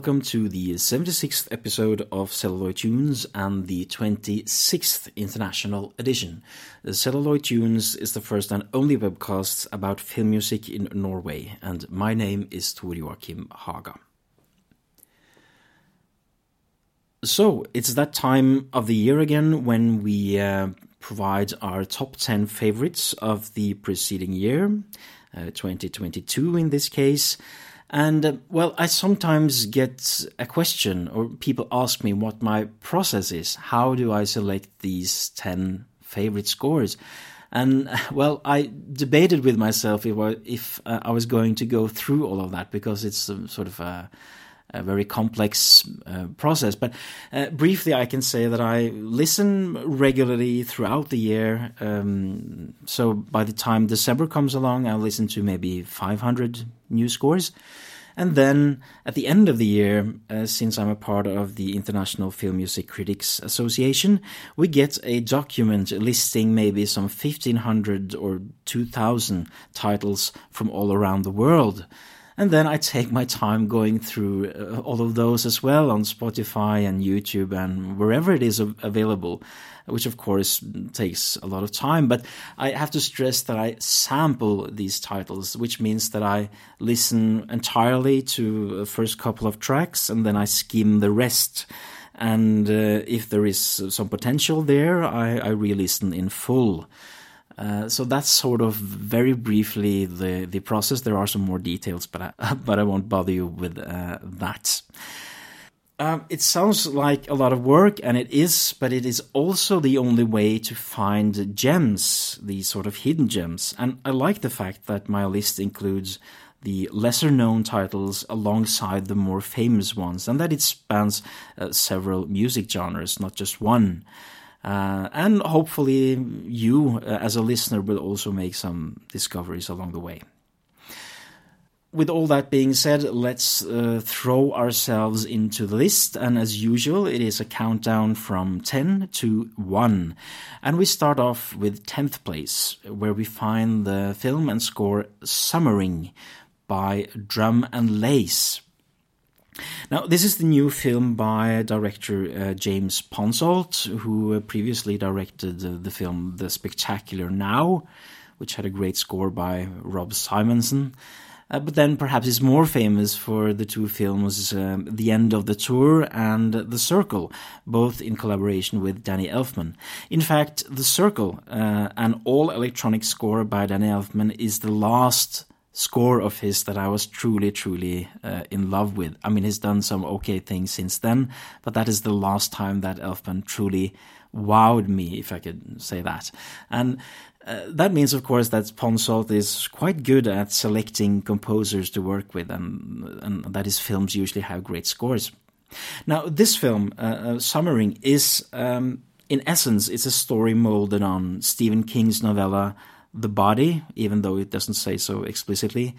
welcome to the 76th episode of Celluloid Tunes and the 26th International Edition. Celluloid Tunes is the first and only webcast about film music in Norway, and my name is Tor Joachim Haga. So, it's that time of the year again when we uh, provide our top 10 favorites of the preceding year, uh, 2022 in this case. And uh, well, I sometimes get a question, or people ask me what my process is. How do I select these 10 favorite scores? And well, I debated with myself if I, if, uh, I was going to go through all of that because it's sort of a, a very complex uh, process. But uh, briefly, I can say that I listen regularly throughout the year. Um, so by the time December comes along, I'll listen to maybe 500 new scores. And then at the end of the year, uh, since I'm a part of the International Film Music Critics Association, we get a document listing maybe some 1500 or 2000 titles from all around the world. And then I take my time going through uh, all of those as well on Spotify and YouTube and wherever it is available, which of course takes a lot of time. But I have to stress that I sample these titles, which means that I listen entirely to the first couple of tracks and then I skim the rest. And uh, if there is some potential there, I, I re listen in full. Uh, so that's sort of very briefly the, the process. There are some more details, but I, but I won't bother you with uh, that. Um, it sounds like a lot of work, and it is, but it is also the only way to find gems, these sort of hidden gems. And I like the fact that my list includes the lesser known titles alongside the more famous ones, and that it spans uh, several music genres, not just one. Uh, and hopefully, you uh, as a listener will also make some discoveries along the way. With all that being said, let's uh, throw ourselves into the list. And as usual, it is a countdown from 10 to 1. And we start off with 10th place, where we find the film and score Summering by Drum and Lace now, this is the new film by director uh, James Ponsoldt, who uh, previously directed uh, the film The Spectacular Now, which had a great score by Rob Simonsen. Uh, but then perhaps is more famous for the two films um, The End of the Tour and The Circle, both in collaboration with Danny Elfman. In fact, The Circle, uh, an all electronic score by Danny Elfman, is the last score of his that I was truly, truly uh, in love with. I mean, he's done some okay things since then, but that is the last time that Elfman truly wowed me, if I could say that. And uh, that means, of course, that Ponsoldt is quite good at selecting composers to work with, and, and that his films usually have great scores. Now, this film, uh, uh, Summering, is, um, in essence, it's a story molded on Stephen King's novella the body, even though it doesn't say so explicitly,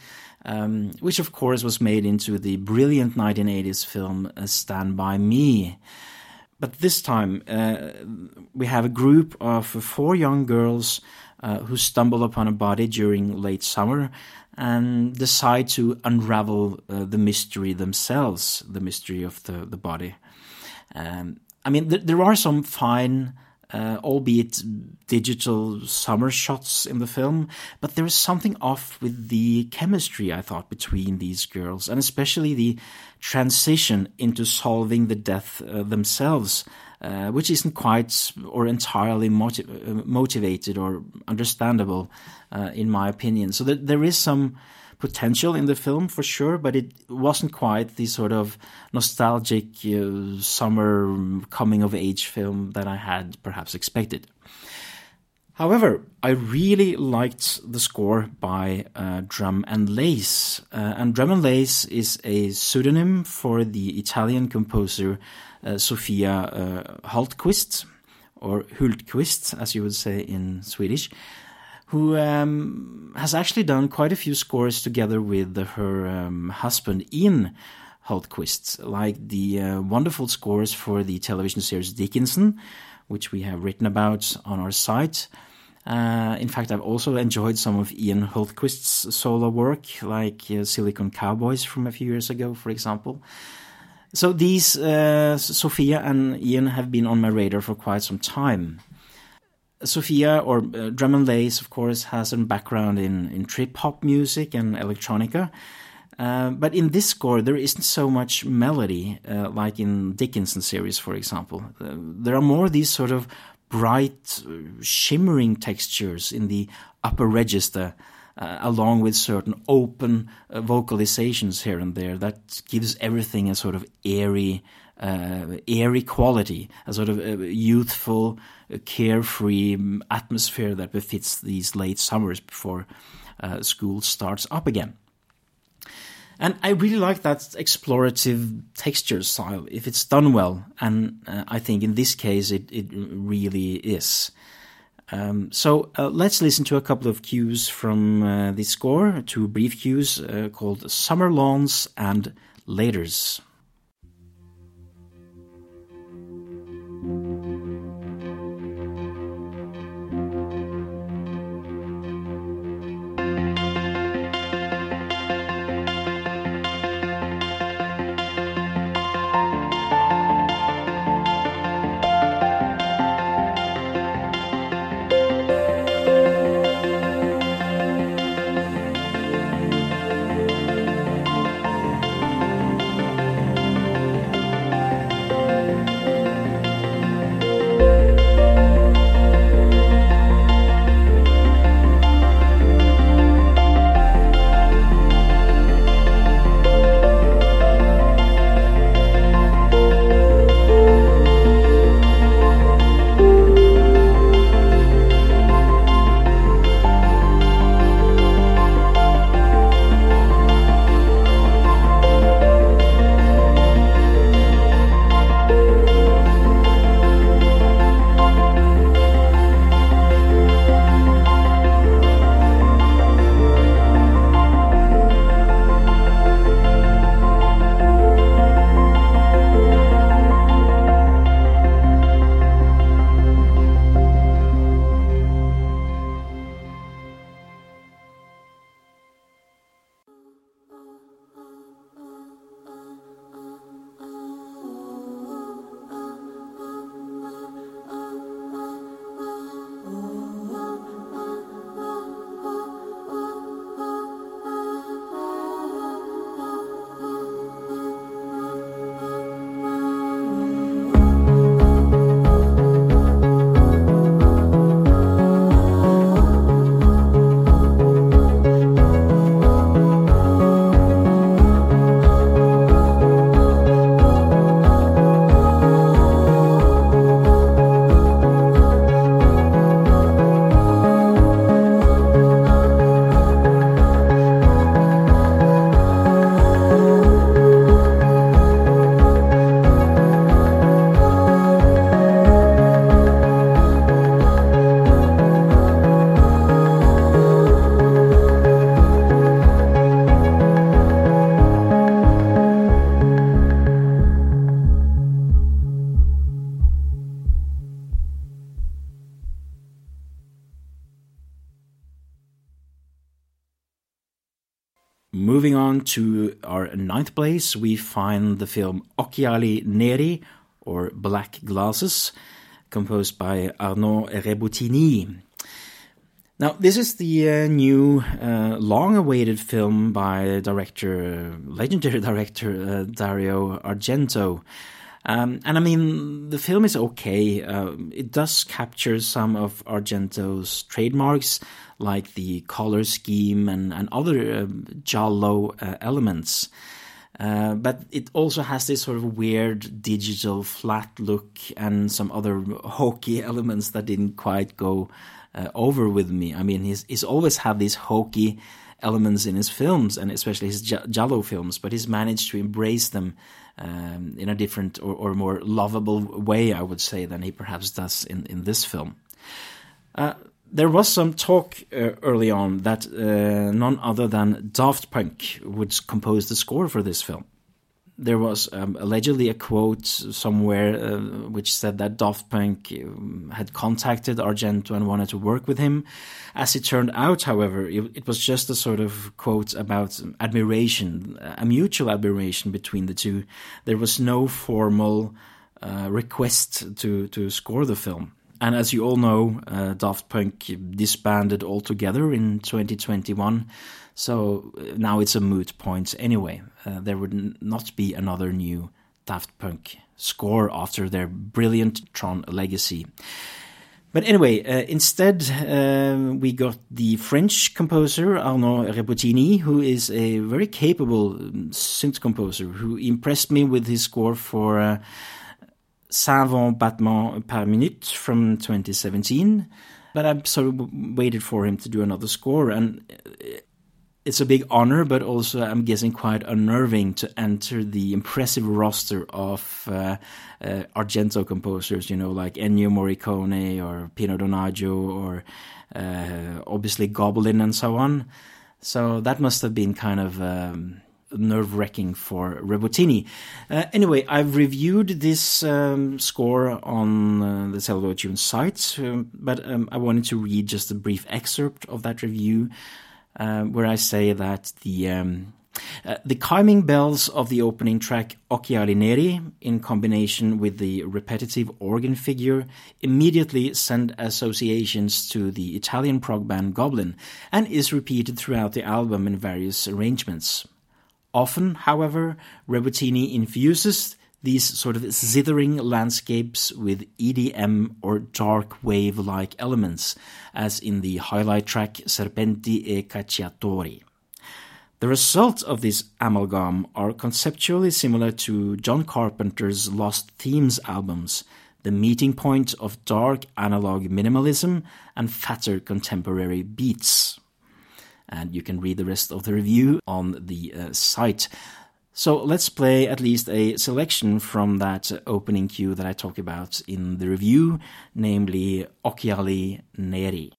um, which of course was made into the brilliant 1980s film uh, Stand By Me. But this time, uh, we have a group of four young girls uh, who stumble upon a body during late summer and decide to unravel uh, the mystery themselves, the mystery of the, the body. Um, I mean, th- there are some fine uh, albeit digital summer shots in the film, but there is something off with the chemistry, I thought, between these girls, and especially the transition into solving the death uh, themselves. Uh, which isn't quite or entirely motiv- uh, motivated or understandable, uh, in my opinion. So that there is some potential in the film for sure, but it wasn't quite the sort of nostalgic uh, summer coming of age film that I had perhaps expected. However, I really liked the score by uh, Drum and Lace. Uh, and Drum and Lace is a pseudonym for the Italian composer uh, Sofia uh, Hultquist, or Hultquist, as you would say in Swedish who um, has actually done quite a few scores together with her um, husband Ian Hultquist, like the uh, wonderful scores for the television series Dickinson, which we have written about on our site. Uh, in fact, I've also enjoyed some of Ian Hultquist's solo work, like uh, Silicon Cowboys from a few years ago, for example. So these, uh, Sophia and Ian, have been on my radar for quite some time. Sophia, or uh, Drum and Lace, of course, has a background in, in trip hop music and electronica. Uh, but in this score, there isn't so much melody uh, like in Dickinson series, for example. Uh, there are more these sort of bright, uh, shimmering textures in the upper register, uh, along with certain open vocalizations here and there that gives everything a sort of airy, airy quality, a sort of youthful, carefree atmosphere that befits these late summers before school starts up again. And I really like that explorative texture style if it's done well. And uh, I think in this case it, it really is. Um, so uh, let's listen to a couple of cues from uh, the score, two brief cues uh, called Summer Lawns and Laters. Ninth place, we find the film Occhiali Neri, or Black Glasses, composed by Arnaud Rebotini. Now, this is the uh, new, uh, long-awaited film by director, legendary director uh, Dario Argento. Um, and I mean, the film is okay. Uh, it does capture some of Argento's trademarks, like the color scheme and, and other uh, giallo uh, elements. Uh, but it also has this sort of weird digital flat look and some other hokey elements that didn't quite go uh, over with me. I mean, he's, he's always had these hokey elements in his films and especially his giallo films, but he's managed to embrace them um, in a different or, or, more lovable way, I would say, than he perhaps does in, in this film. Uh, there was some talk uh, early on that uh, none other than Daft Punk would compose the score for this film. there was um, allegedly a quote somewhere uh, which said that Daft Punk um, had contacted Argento and wanted to work with him. As it turned out, however, it, it was just a sort of quote about admiration, a mutual admiration between the two. There was no formal uh, request to to score the film. And as you all know, uh, Daft Punk disbanded altogether in 2021. So uh, now it's a moot point anyway. Uh, there would not be another new Daft Punk score after their brilliant Tron legacy. But anyway, uh, instead, uh, we got the French composer Arnaud Rebotini, who is a very capable um, synth composer who impressed me with his score for 120 battements par minute from 2017. But I sort of waited for him to do another score, and it's a big honor, but also I'm guessing quite unnerving to enter the impressive roster of uh, uh, Argento composers, you know, like Ennio Morricone or Pino Donaggio or uh, obviously Goblin and so on. So that must have been kind of um, nerve wracking for Rebotini. Uh, anyway, I've reviewed this um, score on uh, the Celluloid Tunes site, um, but um, I wanted to read just a brief excerpt of that review uh, where I say that the. Um, uh, the chiming bells of the opening track Occhiali Neri, in combination with the repetitive organ figure, immediately send associations to the Italian prog band Goblin and is repeated throughout the album in various arrangements. Often, however, Rebotini infuses these sort of zithering landscapes with EDM or dark wave like elements, as in the highlight track Serpenti e Cacciatori. The results of this amalgam are conceptually similar to John Carpenter's Lost Themes albums, the meeting point of dark analog minimalism and fatter contemporary beats and you can read the rest of the review on the uh, site. So let's play at least a selection from that opening cue that I talk about in the review, namely Occhiali Neri.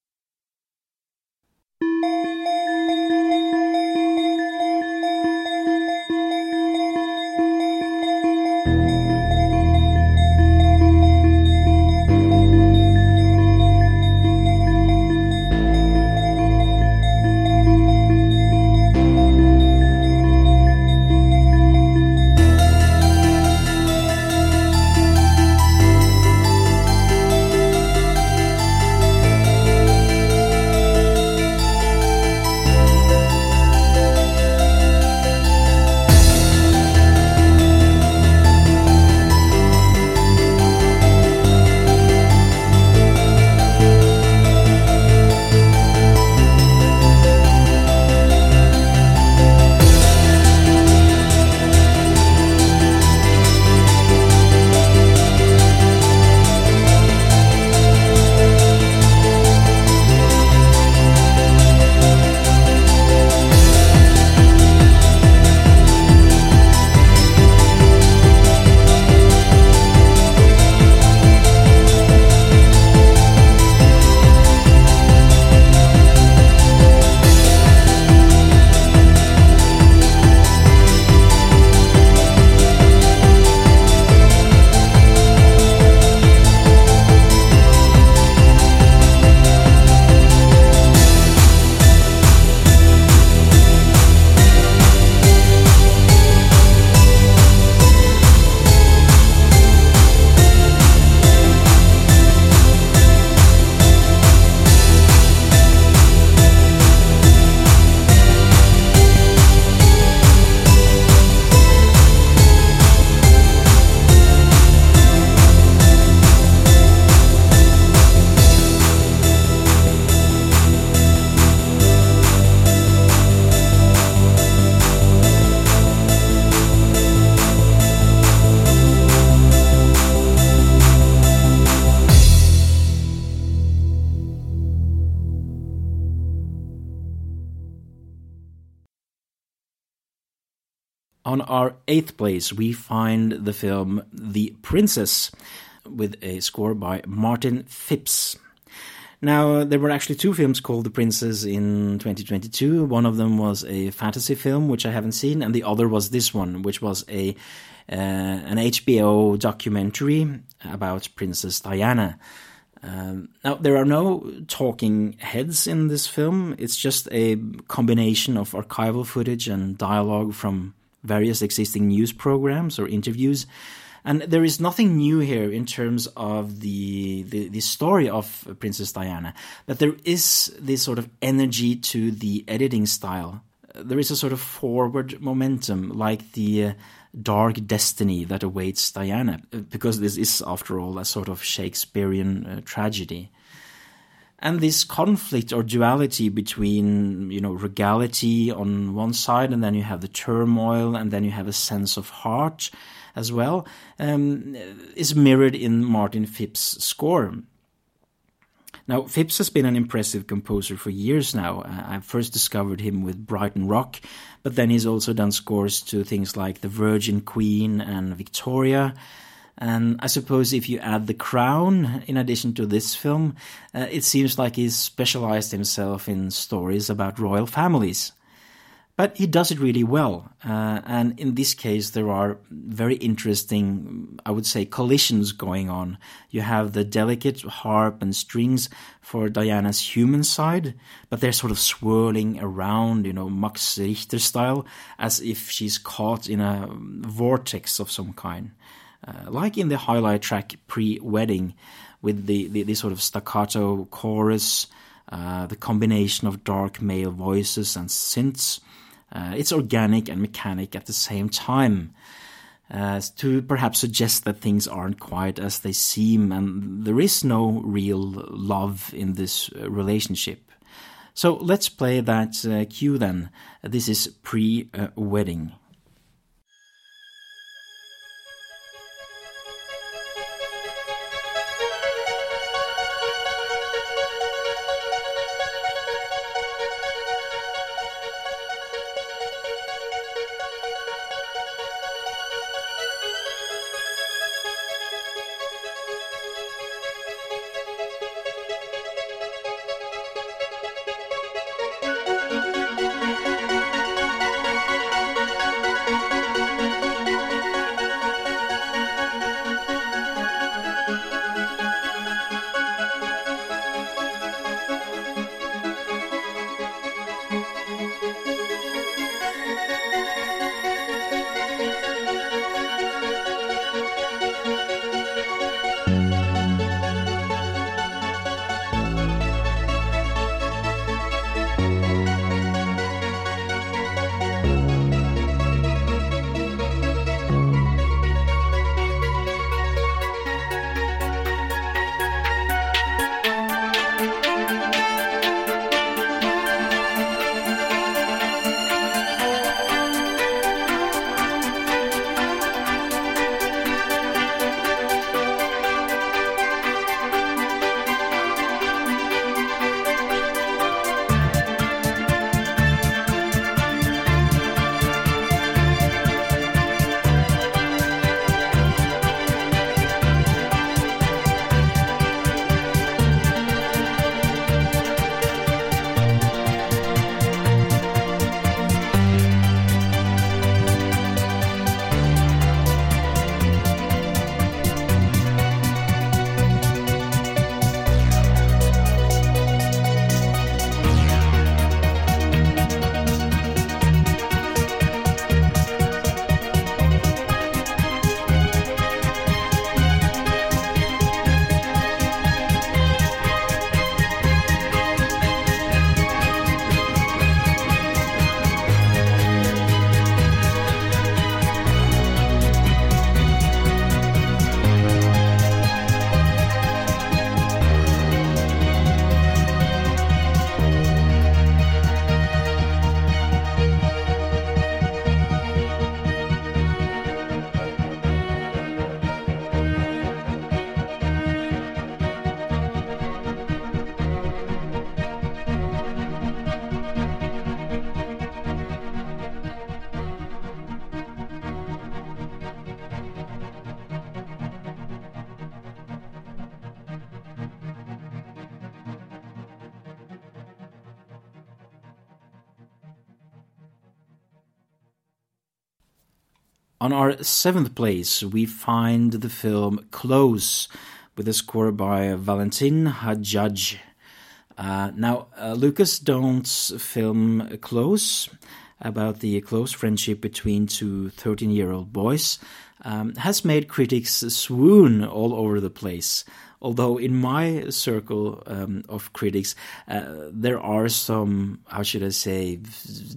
On our eighth place, we find the film The Princess with a score by Martin Phipps. Now, there were actually two films called The Princess in 2022. One of them was a fantasy film, which I haven't seen, and the other was this one, which was a uh, an HBO documentary about Princess Diana. Um, now, there are no talking heads in this film. It's just a combination of archival footage and dialogue from various existing news programs or interviews. And there is nothing new here in terms of the, the, the story of Princess Diana, but there is this sort of energy to the editing style. There is a sort of forward momentum, like the uh, dark destiny that awaits Diana, because this is, after all, a sort of Shakespearean uh, tragedy. And this conflict or duality between, you know, regality on one side, and then you have the turmoil, and then you have a sense of heart as well, um, is mirrored in Martin phipps' score. Now, Phipps has been an impressive composer for years now. I first discovered him with Brighton Rock, but then he's also done scores to things like The Virgin Queen and Victoria. And I suppose if you add The Crown in addition to this film, uh, it seems like he's specialized himself in stories about royal families. But he does it really well. Uh, and in this case, there are very interesting, I would say, collisions going on. You have the delicate harp and strings for Diana's human side, but they're sort of swirling around, you know, Max Richter style, as if she's caught in a vortex of some kind. Uh, like in the highlight track pre wedding, with the, the, the, sort of staccato chorus, uh, the combination of dark male voices and synths uh, it's organic and mechanic at the same time. Uh, to perhaps suggest that things aren't quite as they seem, and there is no real love in this uh, relationship. So let's play that uh, cue then. This is pre wedding. On our seventh place, we find the film Close, with a score by Valentin Hadjadj. Uh, now, uh, Lukas Dhont's film Close, about the close friendship between two 13 year old boys, um, has made critics swoon all over the place. Although in my circle um, of critics, uh, there are some, how should I say,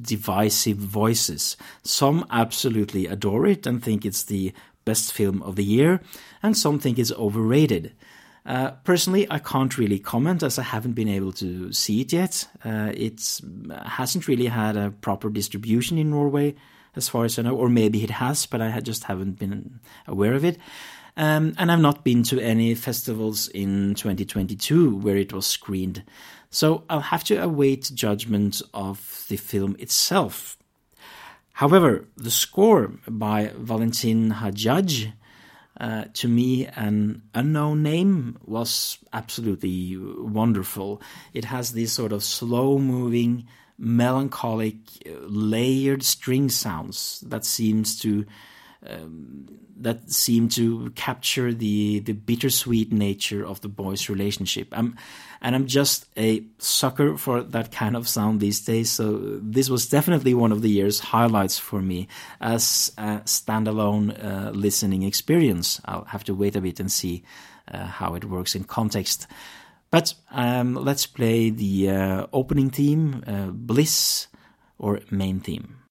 divisive voices. Some absolutely adore it and think it's the best film of the year, and some think it's overrated. Uh, personally, I can't really comment as I haven't been able to see it yet. Uh, it hasn't really had a proper distribution in Norway, as far as I know, or maybe it has, but I just haven't been aware of it. Um, and I've not been to any festivals in 2022 where it was screened. So I'll have to await judgment of the film itself. However, the score by Valentin Hadjadj, uh, to me, an unknown name, was absolutely wonderful. It has these sort of slow moving, melancholic, layered string sounds that seems to um, that seem to capture the the bittersweet nature of the boys' relationship. I'm, and I'm just a sucker for that kind of sound these days. So this was definitely one of the year's highlights for me as a standalone uh, listening experience. I'll have to wait a bit and see uh, how it works in context. But um, let's play the uh, opening theme, uh, Bliss, or main theme.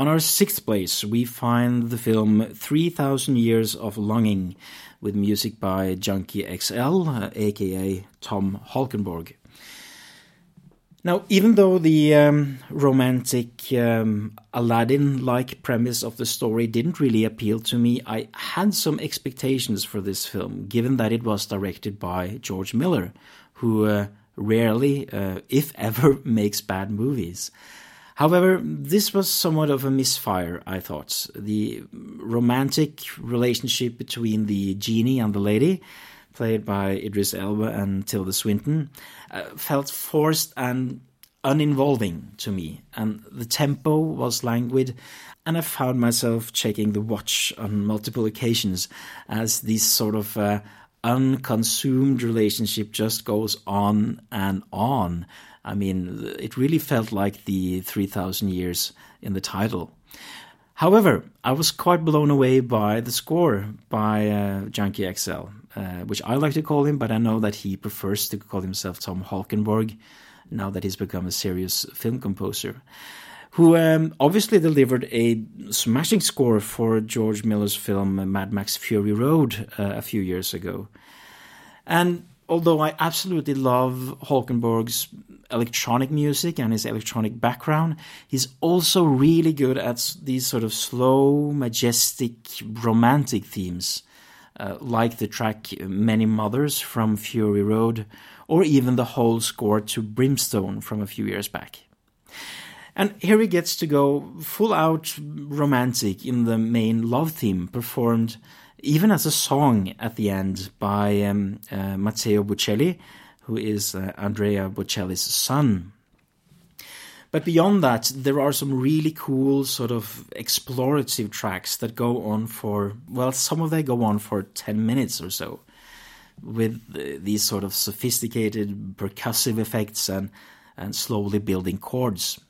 On our sixth place, we find the film 3000 Years of Longing, with music by Junkie XL, uh, aka Tom Holkenborg. Now, even though the um, romantic um, Aladdin like premise of the story didn't really appeal to me, I had some expectations for this film, given that it was directed by George Miller, who uh, rarely, uh, if ever, makes bad movies. However, this was somewhat of a misfire, I thought. The romantic relationship between the genie and the lady, played by Idris Elba and Tilda Swinton, uh, felt forced and uninvolving to me, and the tempo was languid, and I found myself checking the watch on multiple occasions as this sort of uh, unconsumed relationship just goes on and on I mean, it really felt like the 3000 years in the title. However, I was quite blown away by the score by uh, Junkie XL, uh, which I like to call him, but I know that he prefers to call himself Tom Holkenborg now that he's become a serious film composer who um, obviously delivered a smashing score for George Miller's film Mad Max Fury Road uh, a few years ago. And although I absolutely love Holkenborg's electronic music and his electronic background, he's also really good at these sort of slow, majestic, romantic themes, uh, like the track Many Mothers from Fury Road, or even the whole score to Brimstone from a few years back. And here he gets to go full out romantic in the main love theme, performed even as a song at the end by um, uh, Matteo Bocelli, who is uh, Andrea Bocelli's son. But beyond that, there are some really cool sort of explorative tracks that go on for, well, some of them go on for 10 minutes or so, with uh, these sort of sophisticated percussive effects and, and slowly building chords.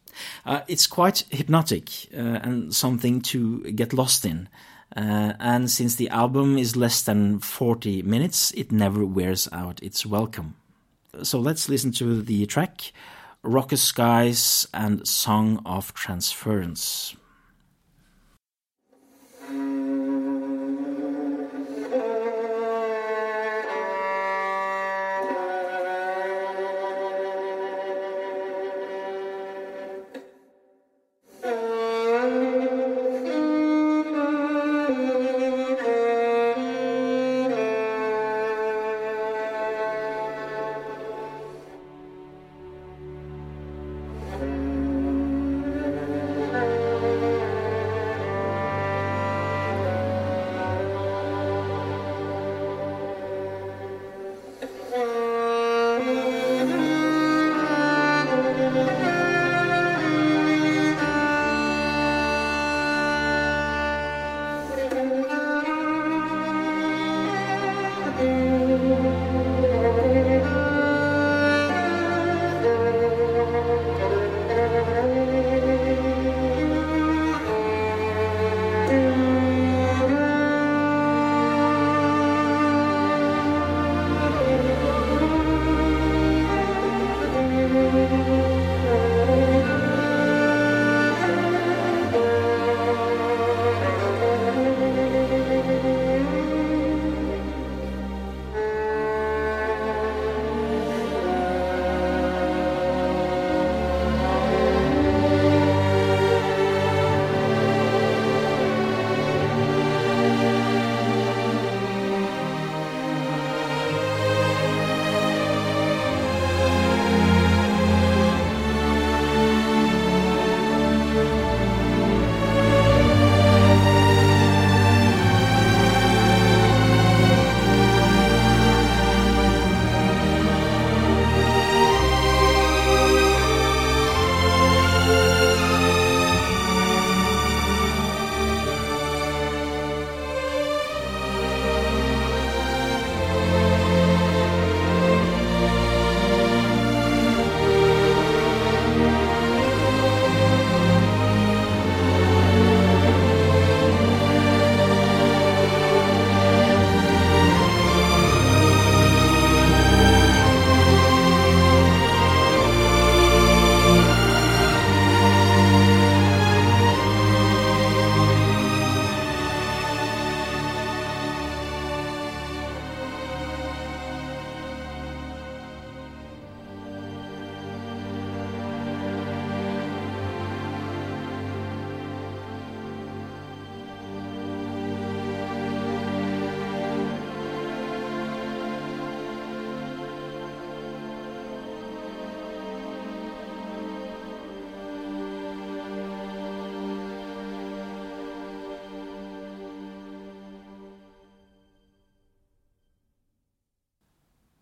Uh, it's quite hypnotic uh, and something to get lost in. Uh, and since the album is less than 40 minutes, it never wears out its welcome. So let's listen to the track Raucous Skies and Song of Transference.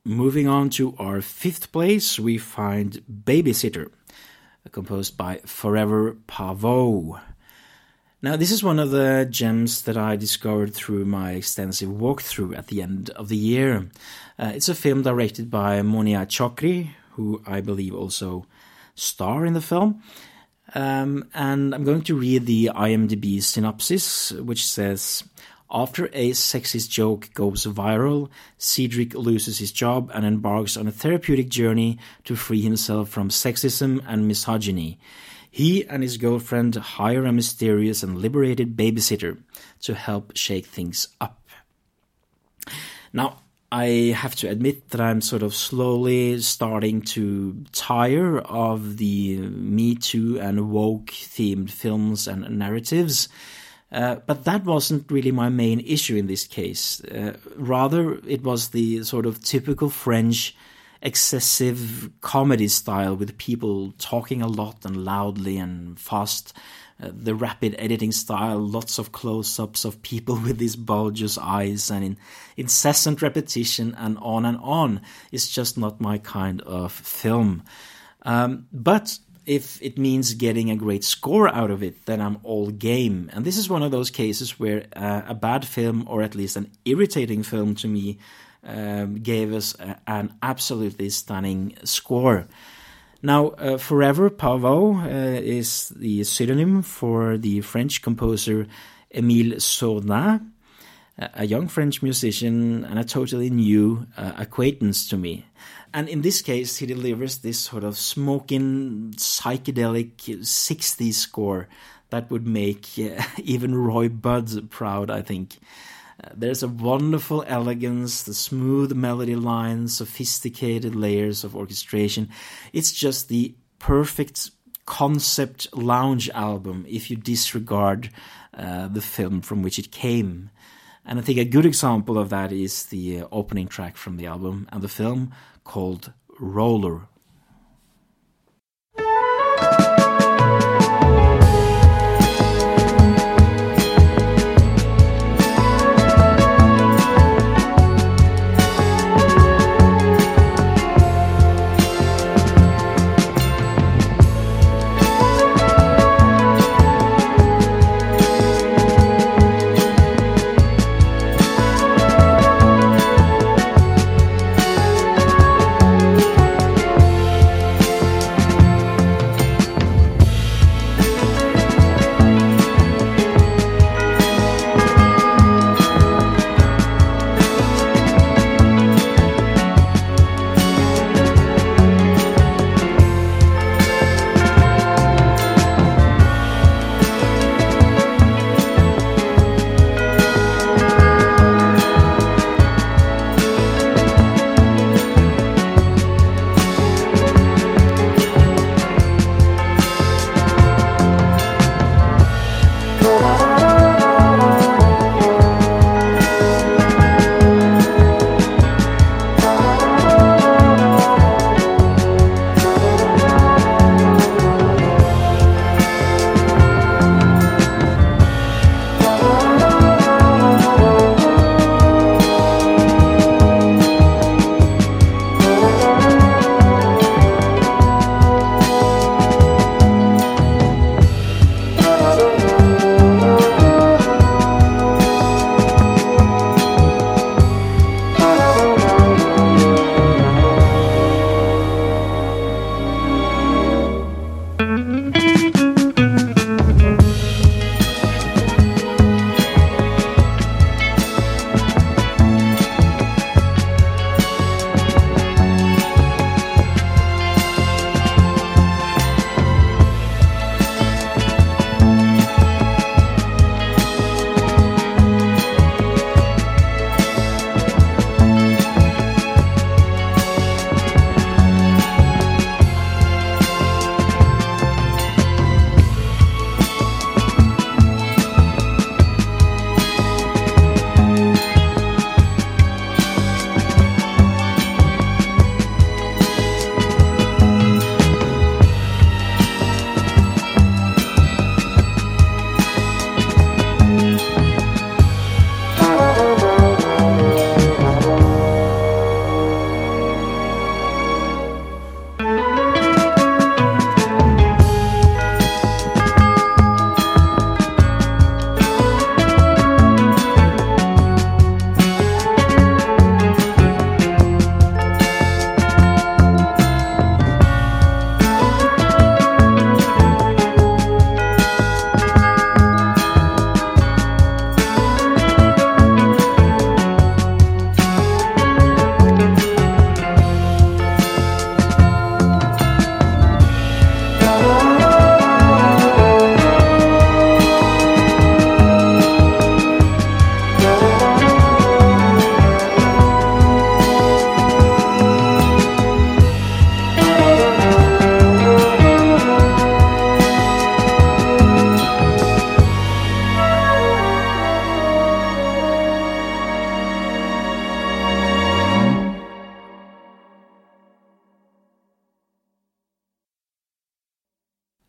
Moving on to our fifth place, we find Babysitter, composed by Forever Pavot. Now, this is one of the gems that I discovered through my extensive walkthrough at the end of the year. Uh, it's a film directed by Monia Chokri, who I believe also star in the film. Um, and I'm going to read the IMDb synopsis, which says After a sexist joke goes viral, Cedric loses his job and embarks on a therapeutic journey to free himself from sexism and misogyny. He and his girlfriend hire a mysterious and liberated babysitter to help shake things up. Now, I have to admit that I'm sort of slowly starting to tire of the Me Too and woke themed films and narratives. Uh, but that wasn't really my main issue in this case. Uh, rather, it was the sort of typical French excessive comedy style with people talking a lot and loudly and fast uh, the rapid editing style, lots of close ups of people with these bulbous eyes and in incessant repetition and on and on It's just not my kind of film. Um, but if it means getting a great score out of it, then I'm all game. And this is one of those cases where uh, a bad film, or at least an irritating film to me, um, gave us a, an absolutely stunning score. Now, uh, Forever Pavot uh, is the pseudonym for the French composer Émile Sornin, a young French musician and a totally new uh, acquaintance to me. And in this case, he delivers this sort of smoking, psychedelic 60s score that would make uh, even Roy Budd proud, I think. There's a wonderful elegance, the smooth melody lines, sophisticated layers of orchestration. It's just the perfect concept lounge album if you disregard uh, the film from which it came. And I think a good example of that is the uh, opening track from the album and the film called Roller.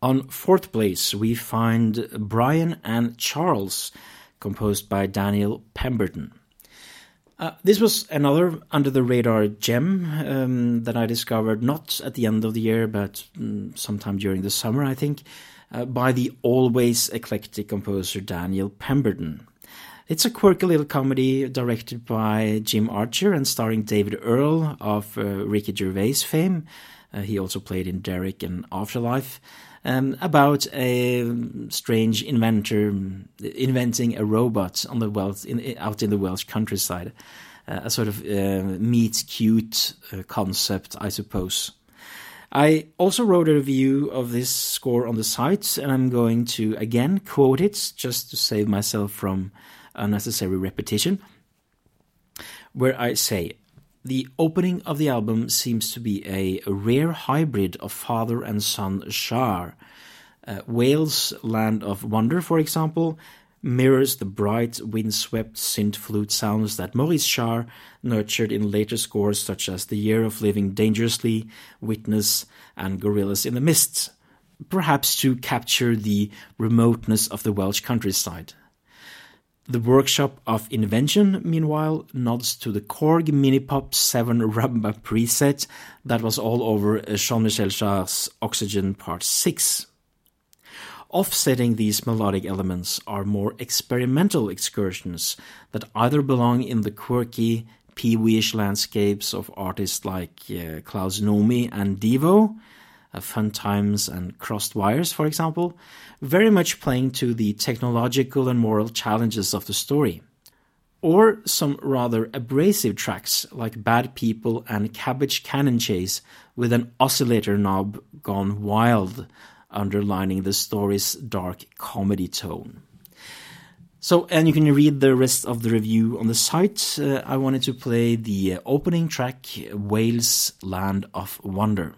On fourth place, we find Brian and Charles, composed by Daniel Pemberton. Uh, this was another under the radar gem um, that I discovered not at the end of the year, but um, sometime during the summer, I think, uh, by the always eclectic composer Daniel Pemberton. It's a quirky little comedy directed by Jim Archer and starring David Earl of uh, Ricky Gervais fame. Uh, he also played in Derek and Afterlife. Um, about a strange inventor inventing a robot on the Welsh, in, out in the Welsh countryside. Uh, a sort of uh, meet cute uh, concept, I suppose. I also wrote a review of this score on the site, and I'm going to again quote it just to save myself from unnecessary repetition, where I say, the opening of the album seems to be a, rare hybrid of father and son Jarre. Uh, Wales' Land of Wonder, for example, mirrors the bright, windswept synth flute sounds that Maurice Jarre nurtured in later scores such as The Year of Living Dangerously, Witness, and Gorillas in the Mist, perhaps to capture the remoteness of the Welsh countryside. The Workshop of Invention, meanwhile, nods to the Korg Minipop 7 Rumba preset that was all over Jean-Michel Jarre's Oxygen Part 6. Offsetting these melodic elements are more experimental excursions that either belong in the quirky, pee-weeish landscapes of artists like uh, Klaus Nomi and Devo, uh, Fun Times and Crossed Wires, for example, very much playing to the technological and moral challenges of the story. Or some rather abrasive tracks like Bad People and Cabbage Cannon Chase with an oscillator knob gone wild, underlining the story's dark comedy tone. So, and you can read the rest of the review on the site. Uh, I wanted to play the opening track, Wales Land of Wonder.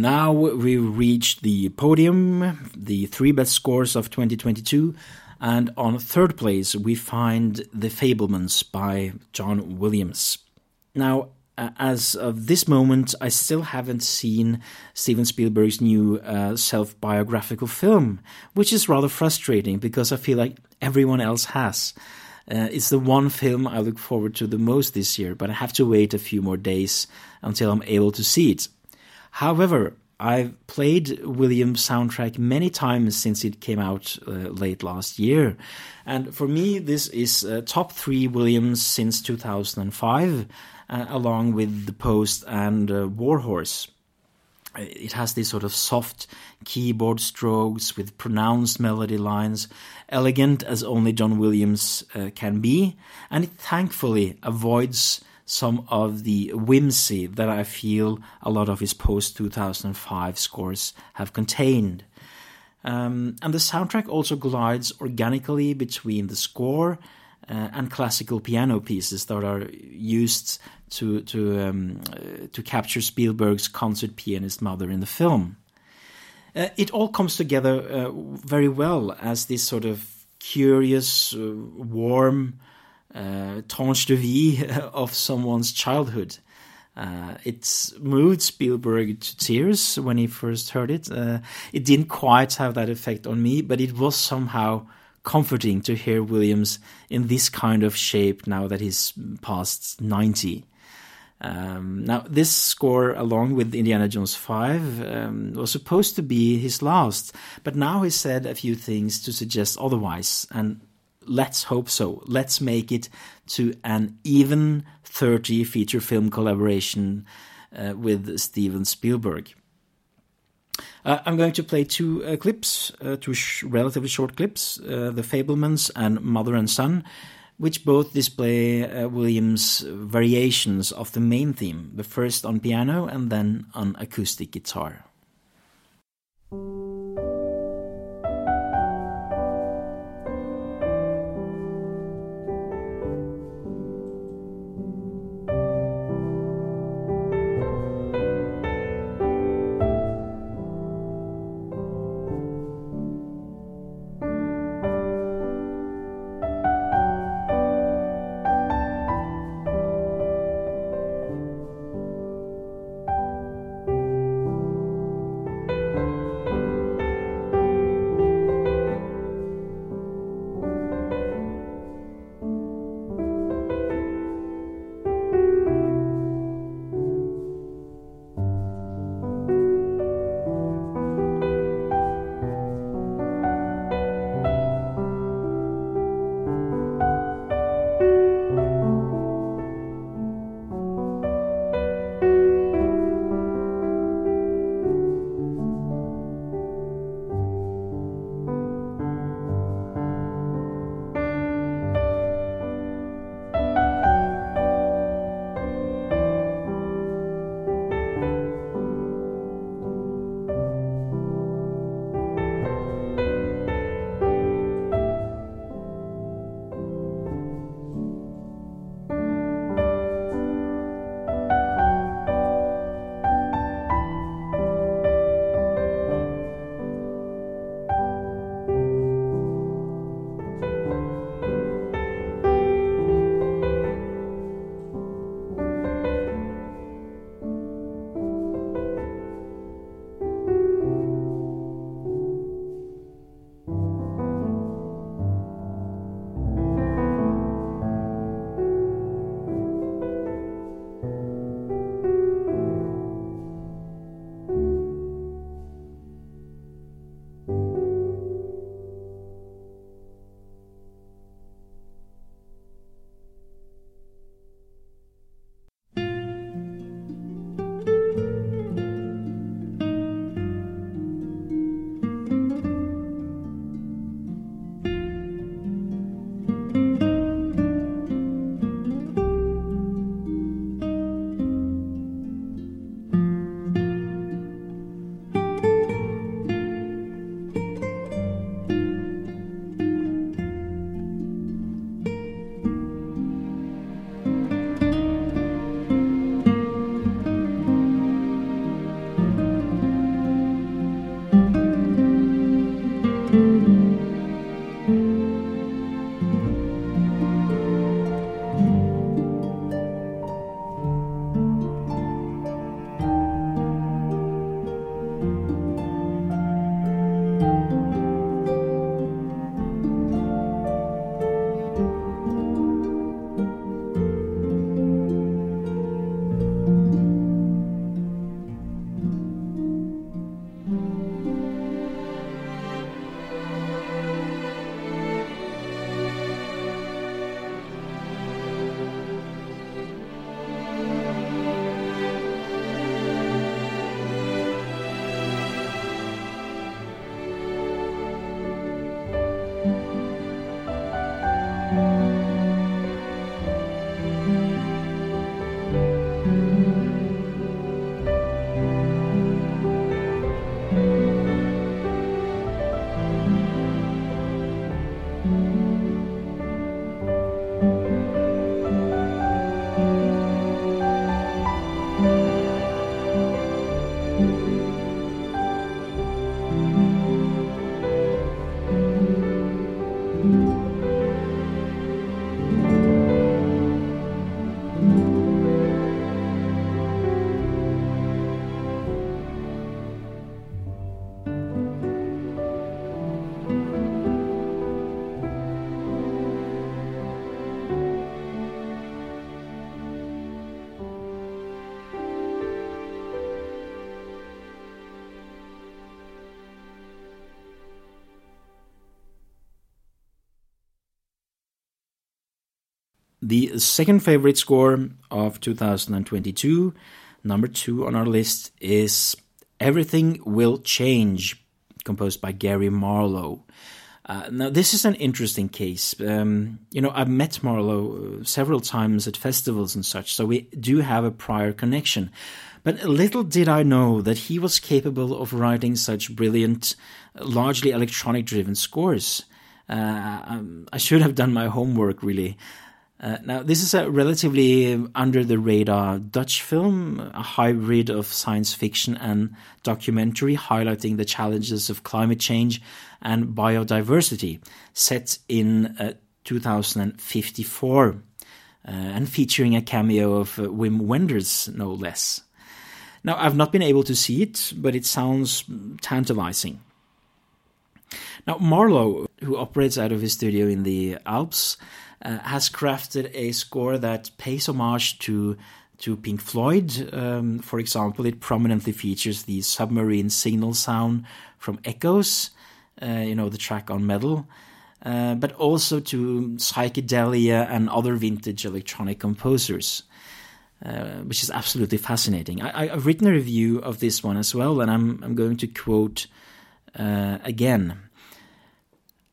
Now we reach the podium, the three best scores of 2022, and on third place we find The Fabelmans by John Williams. Now, as of this moment, I still haven't seen Steven Spielberg's new uh, self biographical film, which is rather frustrating because I feel like everyone else has. Uh, it's the one film I look forward to the most this year, but I have to wait a few more days until I'm able to see it. However, I've played Williams' soundtrack many times since it came out uh, late last year. And for me, this is uh, top three Williams since 2005, uh, along with The Post and uh, Warhorse. It has these sort of soft keyboard strokes with pronounced melody lines, elegant as only John Williams uh, can be, and it thankfully avoids some of the whimsy that I feel a lot of his post 2005 scores have contained. Um, and the soundtrack also glides organically between the score uh, and classical piano pieces that are used to to um, uh, to capture Spielberg's concert pianist mother in the film. Uh, it all comes together uh, very well as this sort of curious, uh, warm uh, tranche de vie of someone's childhood. Uh, it moved Spielberg to tears when he first heard it. Uh, it didn't quite have that effect on me, but it was somehow comforting to hear Williams in this kind of shape now that he's past 90. Um, now, this score, along with Indiana Jones 5, um, was supposed to be his last, but now he said a few things to suggest otherwise, and let's hope so. Let's make it to an even 30 feature film collaboration uh, with Steven Spielberg. Uh, I'm going to play two uh, clips, uh, two sh relatively short clips uh, The Fabelmans and Mother and Son, which both display uh, Williams' variations of the main theme, the first on piano and then on acoustic guitar. The second favorite score of 2022, number two on our list, is Everything Will Change, composed by Gary Marlowe. Uh, now, this is an interesting case. Um, you know, I've met Marlowe uh, several times at festivals and such, so we do have a prior connection. But little did I know that he was capable of writing such brilliant, largely electronic driven scores. Uh, um, I should have done my homework, really. Uh, now, this is a relatively under the radar Dutch film, a hybrid of science fiction and documentary highlighting the challenges of climate change and biodiversity, set in uh, 2054 uh, and featuring a cameo of uh, Wim Wenders, no less. Now, I've not been able to see it, but it sounds tantalizing. Now, Marlowe, who operates out of his studio in the Alps, uh, has crafted a score that pays homage to to Pink Floyd. Um, for example, it prominently features the submarine signal sound from Echoes, uh, you know, the track on Meddle, uh, but also to psychedelia and other vintage electronic composers. Uh, which is absolutely fascinating. I, have written a review of this one as well, and I'm, I'm going to quote uh, again.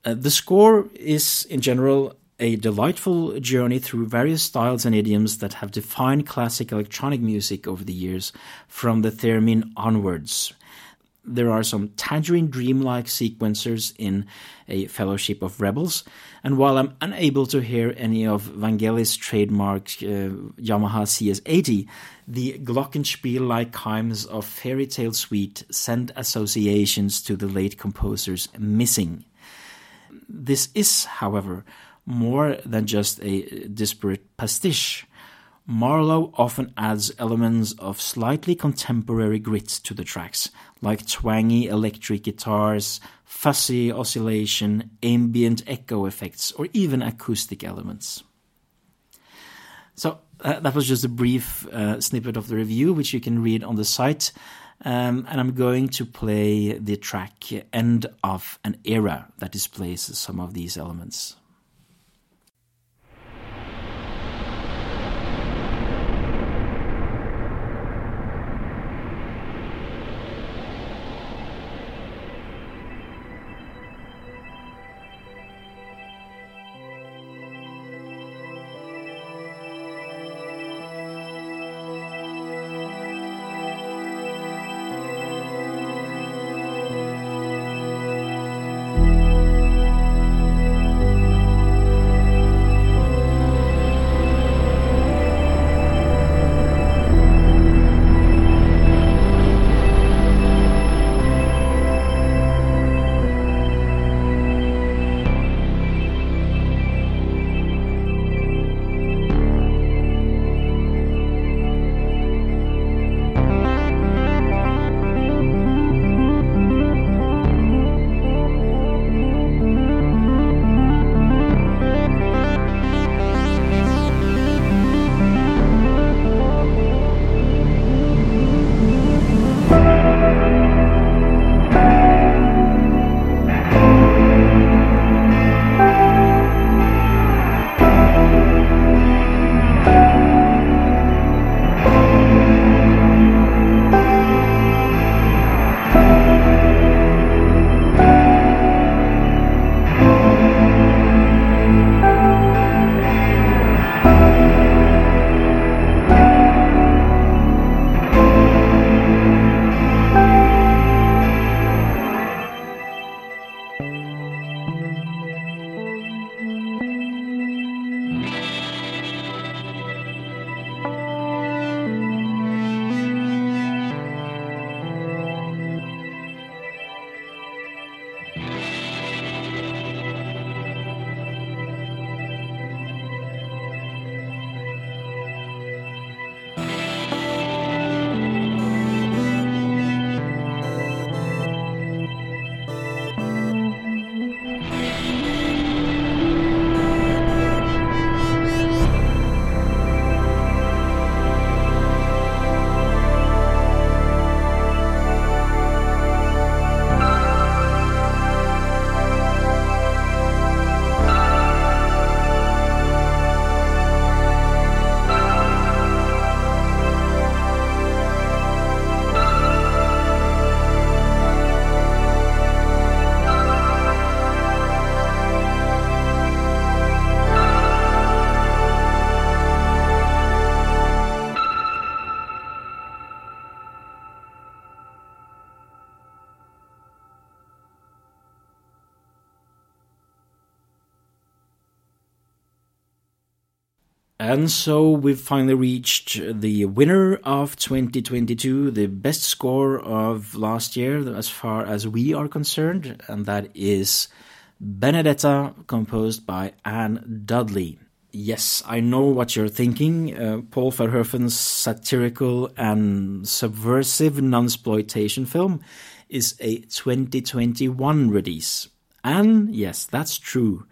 Uh, the score is, in general, a delightful journey through various styles and idioms that have defined classic electronic music over the years, from the theremin onwards. There are some tangerine dreamlike sequencers in A Fellowship of Rebels, and while I'm unable to hear any of Vangelis' trademark uh, Yamaha CS80, the glockenspiel like chimes of Fairy Tale Suite send associations to the late composer's Missing. This is, however, more than just a disparate pastiche. Marlowe often adds elements of slightly contemporary grit to the tracks, like twangy electric guitars, fuzzy oscillation, ambient echo effects, or even acoustic elements. So uh, that was just a brief uh, snippet of the review, which you can read on the site. Um, and I'm going to play the track End of an Era that displays some of these elements. And so we've finally reached the winner of 2022, the best score of last year as far as we are concerned, and that is Benedetta, composed by Anne Dudley. Yes, I know what you're thinking. Uh, Paul Verhoeven's satirical and subversive nunsploitation film is a 2021 release. And yes, that's true.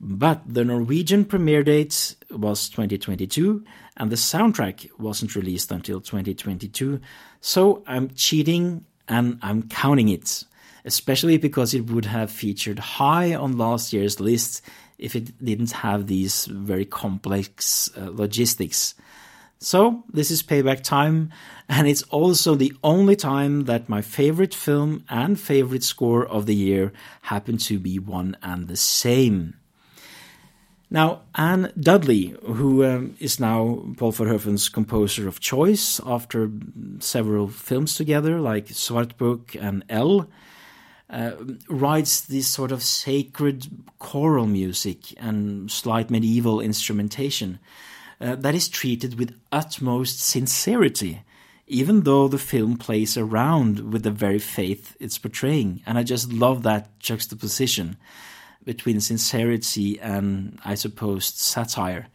But the Norwegian premiere date was 2022, and the soundtrack wasn't released until 2022. So I'm cheating and I'm counting it, especially because it would have featured high on last year's list if it didn't have these very complex uh, logistics. So, this is payback time, and it's also the only time that my favorite film and favorite score of the year happen to be one and the same. Now, Anne Dudley, who um, is now Paul Verhoeven's composer of choice after several films together, like Svartbok and Elle, uh, writes this sort of sacred choral music and slight medieval instrumentation uh, that is treated with utmost sincerity, even though the film plays around with the very faith it's portraying. And I just love that juxtaposition between sincerity and, I suppose, satire.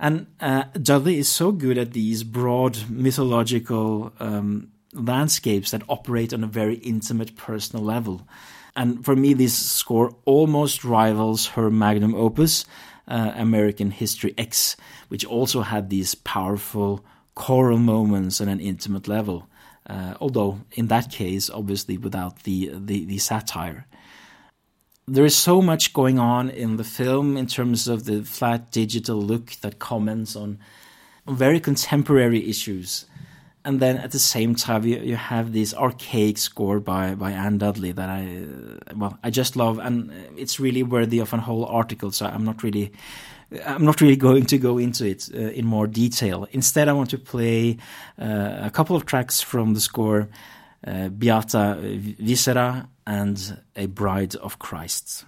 And uh, Dudley is so good at these broad mythological um, landscapes that operate on a very intimate personal level. And for me, this score almost rivals her magnum opus, uh, American History X, which also had these powerful choral moments on an intimate level. Uh, although in that case, obviously without the, the, the satire there is so much going on in the film in terms of the flat digital look that comments on, very contemporary issues. And then at the same time, you, you have this archaic score by, by Anne Dudley that I, well, I just love, and it's really worthy of a whole article. So I'm not really, I'm not really going to go into it uh, in more detail. Instead, I want to play uh, a couple of tracks from the score, Eh, Beata eh, Viscera and A Bride of Christ.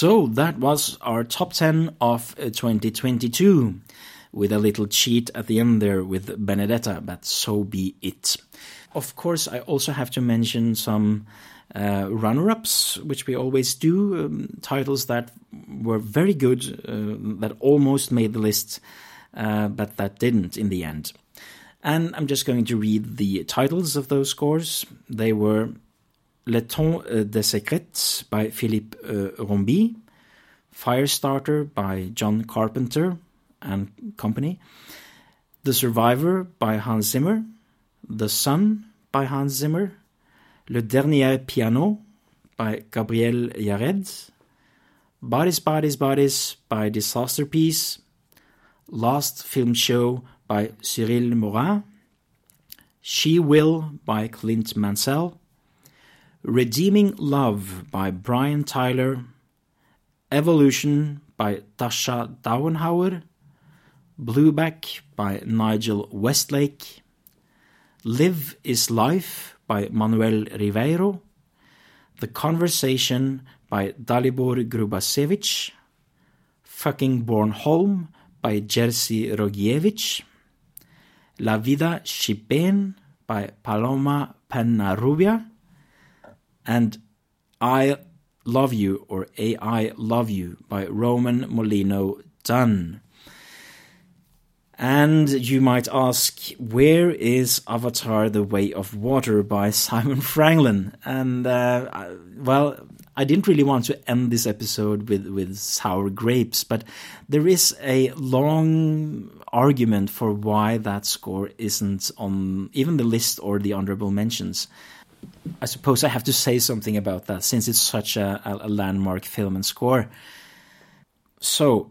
So that was our top 10 of uh, 2022 with a little cheat at the end there with Benedetta, but so be it. Of course, I also have to mention some uh, runner ups, which we always do, um, titles that were very good, uh, that almost made the list, uh, but that didn't in the end. And I'm just going to read the titles of those scores. They were Le Temps des Secrets by Philippe uh, Rombi, Firestarter by John Carpenter and Company, The Survivor by Hans Zimmer, The Sun by Hans Zimmer, Le Dernier Piano by Gabriel Yared, Bodies, Bodies, Bodies by Disasterpeace, Last Film Show by Cyril Morin, She Will by Clint Mansell, Redeeming Love by Brian Tyler, Evolution by Dascha Dauenhauer, Blueback by Nigel Westlake, Live is Life by Manuel Riveiro, The Conversation by Dalibor Grubačević, Fucking Bornholm by Jerzy Rogiewicz, La Vida Chipén by Paloma Peñarrubia, and I Love You or AI Love You by Roman Molino Dunn. And you might ask, where is Avatar The Way of Water by Simon Franglen? And, uh, well, I didn't really want to end this episode with, with sour grapes, but there is a long argument for why that score isn't on even the list or the honorable mentions. I suppose I have to say something about that since it's such a, a landmark film and score. So,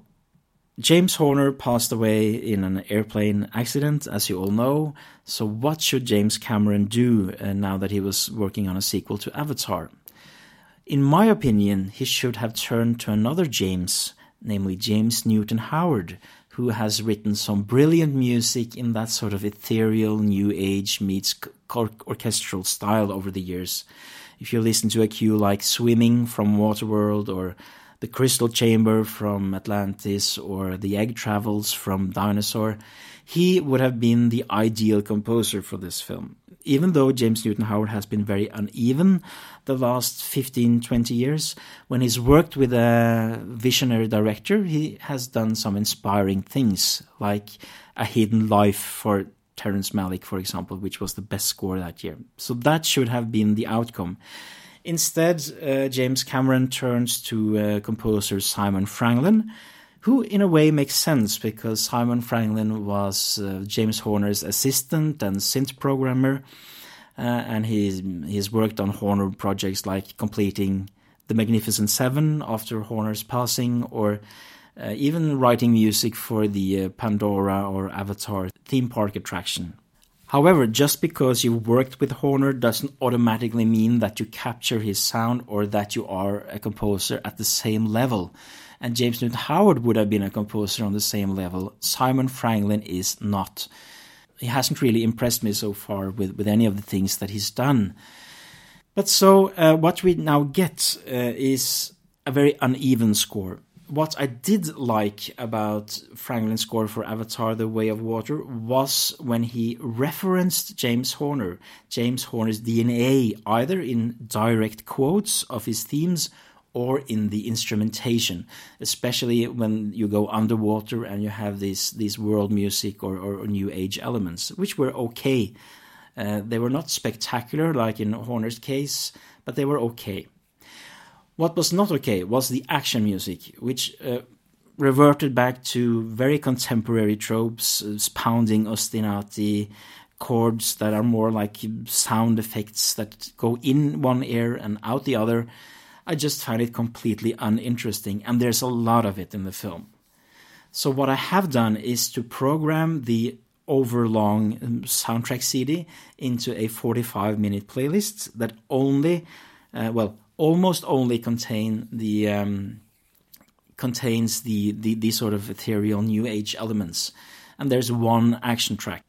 James Horner passed away in an airplane accident, as you all know. So, what should James Cameron do uh, now that he was working on a sequel to Avatar? In my opinion, he should have turned to another James, namely James Newton Howard, who has written some brilliant music in that sort of ethereal new age meets orchestral style over the years. If you listen to a cue like Swimming from Waterworld or the Crystal Chamber from Atlantis or The Egg Travels from Dinosaur, he would have been the ideal composer for this film. Even though James Newton Howard has been very uneven the last 15, 20 years, when he's worked with a visionary director, he has done some inspiring things, like A Hidden Life for Terrence Malick, for example, which was the best score that year. So that should have been the outcome. Instead, uh, James Cameron turns to uh, composer Simon Franglen, who in a way makes sense because Simon Franglen was uh, James Horner's assistant and synth programmer, uh, and he's he's worked on Horner projects like completing The Magnificent Seven after Horner's passing, or uh, even writing music for the uh, Pandora or Avatar theme park attraction. However, just because you've worked with Horner doesn't automatically mean that you capture his sound or that you are a composer at the same level. And James Newton Howard would have been a composer on the same level. Simon Franglen is not. He hasn't really impressed me so far with, with any of the things that he's done. But so, uh, what we now get uh, is a very uneven score what I did like about Franglen's score for Avatar The Way of Water was when he referenced James Horner, James Horner's DNA, either in direct quotes of his themes or in the instrumentation, especially when you go underwater and you have these, these world music or, or, new age elements, which were okay. Uh, they were not spectacular like in Horner's case, but they were okay. What was not okay was the action music, which uh, reverted back to very contemporary tropes, uh, pounding ostinati, chords that are more like sound effects that go in one ear and out the other. I just find it completely uninteresting, and there's a lot of it in the film. So, what I have done is to program the overlong um, soundtrack CD into a 45 minute playlist that only, uh, well, almost only contain the um, contains the, the the sort of ethereal new age elements, and there's one action track,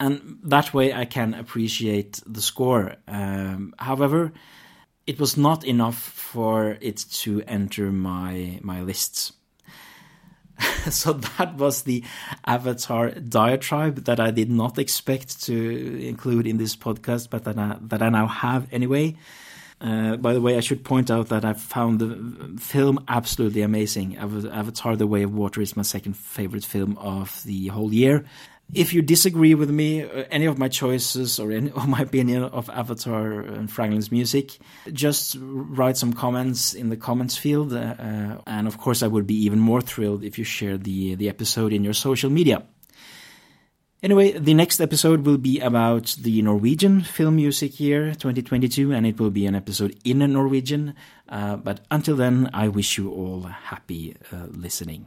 and that way I can appreciate the score. Um, however, it was not enough for it to enter my my lists. so that was the Avatar diatribe that I did not expect to include in this podcast, but that I, that I now have anyway. Uh, by the way, I should point out that I found the film absolutely amazing. Avatar: The Way of Water is my second favorite film of the whole year. If you disagree with me, uh, any of my choices or any my opinion of Avatar and Franglen's music, just write some comments in the comments field. Uh, uh, and of course, I would be even more thrilled if you share the the episode in your social media. Anyway, the next episode will be about the Norwegian film music year 2022, and it will be an episode in a Norwegian. Uh, but until then, I wish you all happy uh, listening.